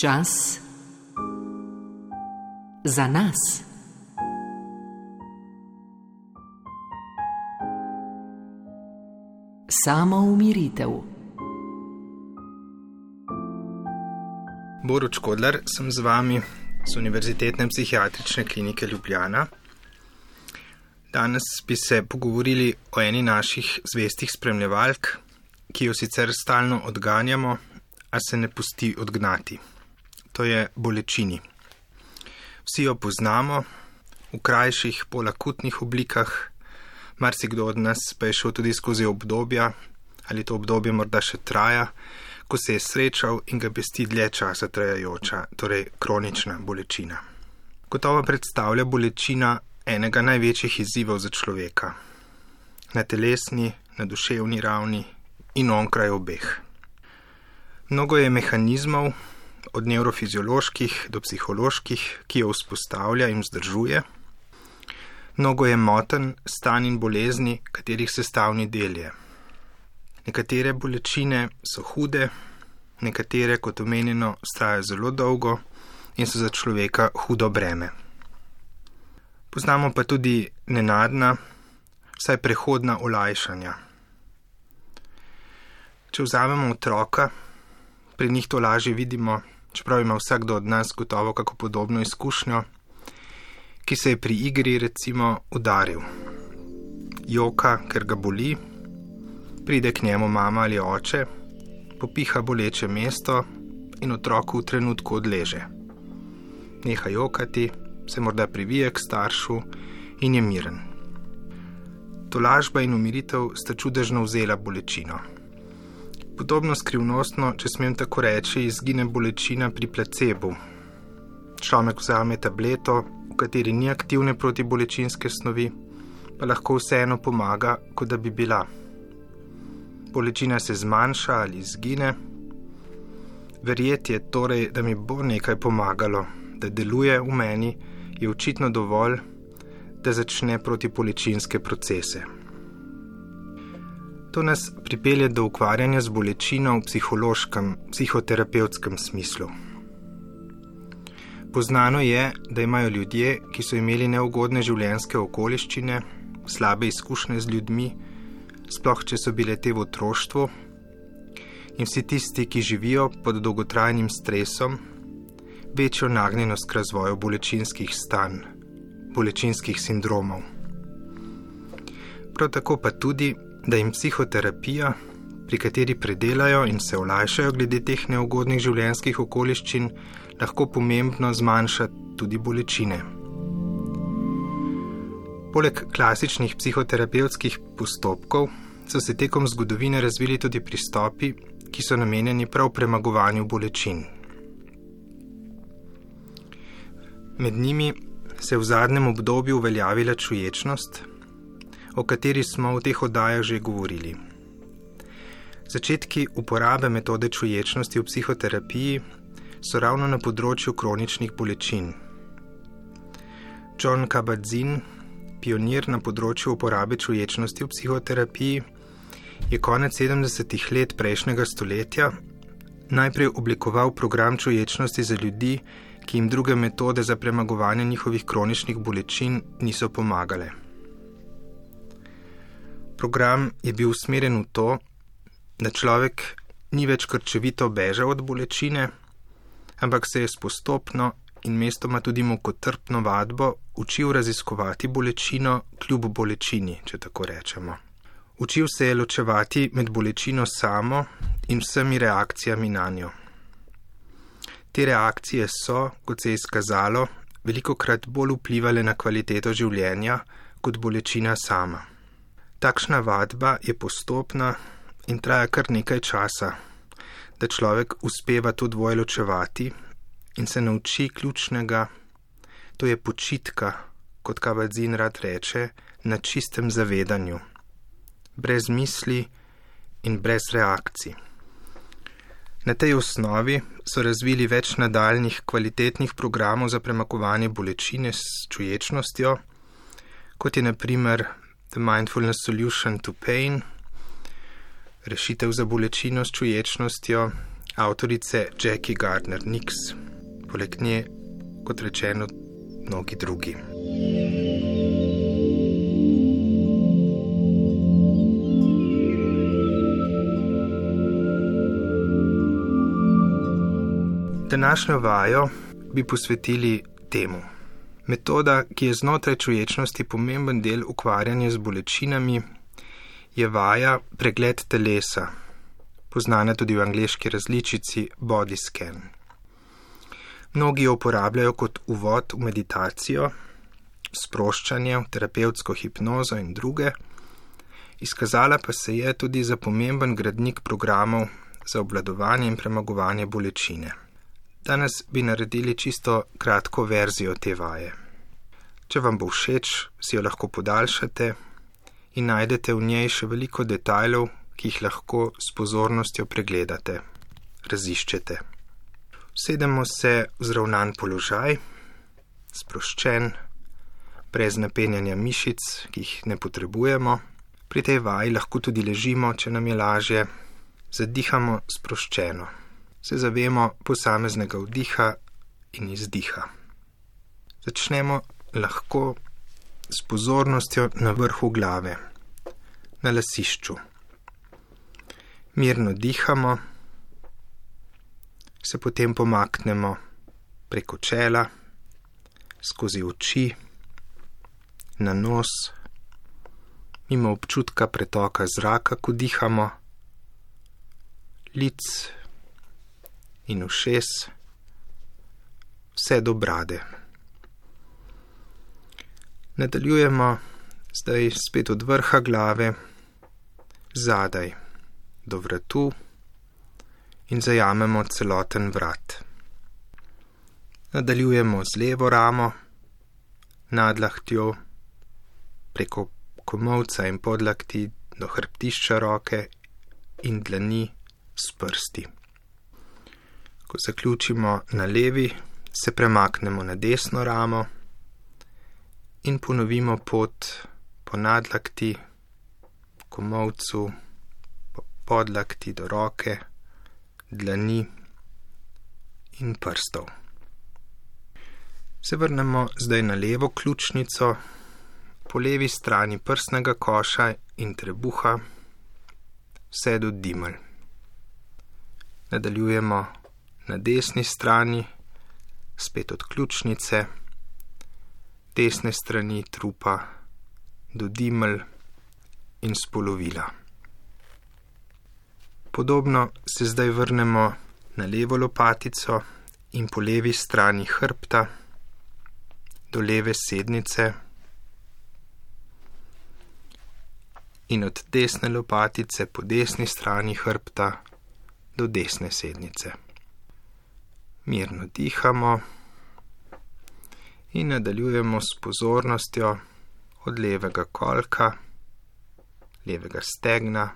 Čas za nas. Samo umiritev. Boruč Kodlar sem z vami z Univerzitetne psihiatrične klinike Ljubljana. Danes bi se pogovorili o eni naših zvestih spremljevalk, ki jo sicer stalno odganjamo, a se ne pusti odgnati. To je bolečini. Vsi jo poznamo v krajših, bolj akutnih oblikah, marsikdo od nas pa je šel tudi skozi obdobja, ali to obdobje morda še traja, ko se je srečal in ga pesti dlje časa trajajoča, torej kronična bolečina. Gotovo predstavlja bolečina enega največjih izzivov za človeka, na telesni, na duševni ravni in onkraj obeh. Mnogo je mehanizmov, od nevrofizioloških do psiholoških, ki jo vzpostavlja in vzdržuje. Mnogo je moten, stan in bolezni, katerih sestavni del je. Nekatere bolečine so hude, nekatere, kot omenjeno, trajajo zelo dolgo in so za človeka hudo breme. Poznamo pa tudi nenadna, vsaj prehodna olajšanja. Če vzamemo otroka, pri njih to lažje vidimo, čeprav ima vsakdo od nas gotovo kako podobno izkušnjo, ki se je pri igri recimo udaril. Joka, ker ga boli, pride k njemu mama ali oče, popiha boleče mesto in otroku v trenutku odleže. Neha jokati, se morda privije k staršu in je miren. To lažba in umiritev sta čudežno vzela bolečino. Podobno skrivnostno, če smem tako reči, izgine bolečina pri placebu. Človek vzame tableto, v kateri ni aktivne protibolečinske snovi, pa lahko vseeno pomaga, kot da bi bila. Bolečina se zmanjša ali izgine. Verjeti je torej, da mi bo nekaj pomagalo, da deluje v meni, je očitno dovolj, da začne protibolečinske procese. To nas pripelje do ukvarjanja z bolečino v psihološkem, psihoterapevtskem smislu. Poznano je, da imajo ljudje, ki so imeli neugodne življenjske okoliščine, slabe izkušnje z ljudmi, sploh če so bile te v otroštvu, in vsi tisti, ki živijo pod dolgotrajnim stresom, večjo nagnjenost k razvoju bolečinskih stanj, bolečinskih sindromov. Prav tako pa tudi, da jim psihoterapija, pri kateri predelajo in se olajšajo glede teh neugodnih življenjskih okoliščin, lahko pomembno zmanjša tudi bolečine. Poleg klasičnih psihoterapevtskih postopkov so se tekom zgodovine razvili tudi pristopi, ki so namenjeni prav premagovanju bolečin. Med njimi se je v zadnjem obdobju uveljavila čuječnost, o kateri smo v teh oddajah že govorili. Začetki uporabe metode čuječnosti v psihoterapiji so ravno na področju kroničnih bolečin. John Kabat-Zinn, pionir na področju uporabe čuječnosti v psihoterapiji, je konec 70-ih let prejšnjega stoletja najprej oblikoval program čuječnosti za ljudi, ki jim druge metode za premagovanje njihovih kroničnih bolečin niso pomagale. Program je bil usmerjen v to, da človek ni več krčevito bežal od bolečine, ampak se je postopno in mestoma tudi mukotrpno vadbo učil raziskovati bolečino kljub bolečini, če tako rečemo. Učil se je ločevati med bolečino samo in vsemi reakcijami na njo. Te reakcije so, kot se je izkazalo, veliko krat bolj vplivali na kvaliteto življenja kot bolečina sama. Takšna vadba je postopna in traja kar nekaj časa, da človek uspeva to dvoje ločevati in se nauči ključnega, to je počitka, kot Kavadzin rad reče, na čistem zavedanju, brez misli in brez reakcij. Na tej osnovi so razvili več nadaljnih kvalitetnih programov za premakovanje bolečine s čuječnostjo, kot je naprimer The Mindfulness Solution to Pain, rešitev za bolečino s čuječnostjo avtorice Jackie Gardner Nix, poleg nje, kot rečeno, mnogi drugi. Današnjo vajo bi posvetili temu. Metoda, ki je znotraj čuječnosti pomemben del ukvarjanja z bolečinami, je vaja pregled telesa, poznana tudi v angliški različici Body Scan. Mnogi jo uporabljajo kot uvod v meditacijo, sproščanje, terapevtsko hipnozo in druge, izkazala pa se je tudi za pomemben gradnik programov za obvladovanje in premagovanje bolečine. Danes bi naredili čisto kratko verzijo te vaje. Če vam bo všeč, si jo lahko podaljšate in najdete v njej še veliko detajlov, ki jih lahko s pozornostjo pregledate, raziščete. Sedemo se v zravnan položaj, sproščen, brez napenjanja mišic, ki jih ne potrebujemo. Pri tej vaji lahko tudi ležimo, če nam je lažje, zadihamo sproščeno se zavemo posameznega vdiha in izdiha. Začnemo lahko s pozornostjo na vrhu glave, na lasišču. Mirno dihamo, se potem pomaknemo preko čela, skozi oči, na nos, mimo občutka pretoka zraka, ko dihamo, lic in ušes, vse do brade. Nadaljujemo zdaj spet od vrha glave, zadaj do vratu in zajamemo celoten vrat. Nadaljujemo z levo ramo, nadlahtjo, preko komovca in podlakti do hrbtišča roke in dlani s prsti. Ko zaključimo na levi, se premaknemo na desno ramo in ponovimo pot po nadlakti, komovcu, po podlakti do roke, dlani in prstov. Se vrnemo zdaj na levo ključnico, po levi strani prsnega koša in trebuha, vse do dimelj. Nadaljujemo na desni strani, spet od ključnice, desne strani trupa do dimel in spolovila. Podobno se zdaj vrnemo na levo lopatico in po levi strani hrbta do leve sednice in od desne lopatice po desni strani hrbta do desne sednice mirno dihamo in nadaljujemo s pozornostjo od levega kolka, levega stegna,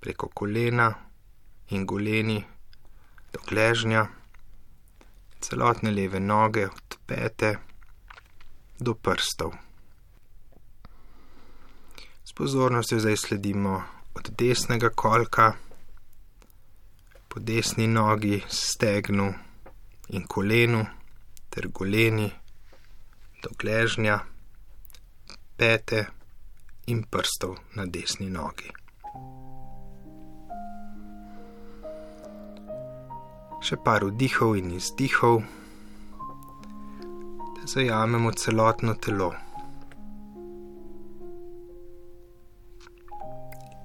preko kolena in goleni do gležnja, celotne leve noge od pete do prstov. S pozornostjo zdaj sledimo od desnega kolka, po desni nogi, stegnu in kolenu ter goleni do gležnja, pete in prstov na desni nogi. Še par vdihov in izdihov, da zajamemo celotno telo.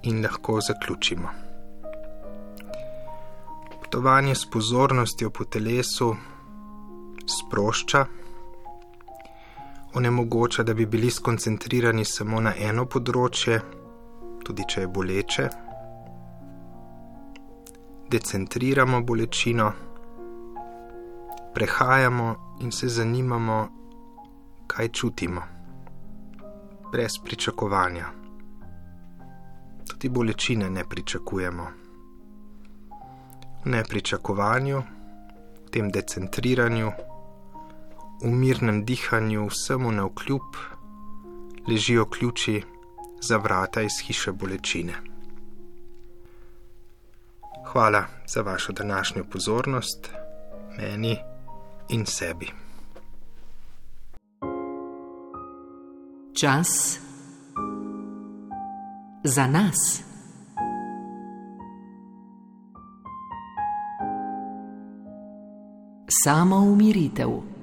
In lahko zaključimo potovanje s pozornostjo po telesu sprošča, onemogoča, da bi bili skoncentrirani samo na eno področje, tudi če je boleče. Decentriramo bolečino, prehajamo in se zanimamo, kaj čutimo, brez pričakovanja. Tudi bolečine ne pričakujemo nepričakovanju, tem decentriranju, v mirnem dihanju, vsemu na vkljub, ležijo ključi za vrata iz hiše bolečine. hvala za vašo današnjo pozornost, meni in sebi. Čas za nas. Samo umiritev.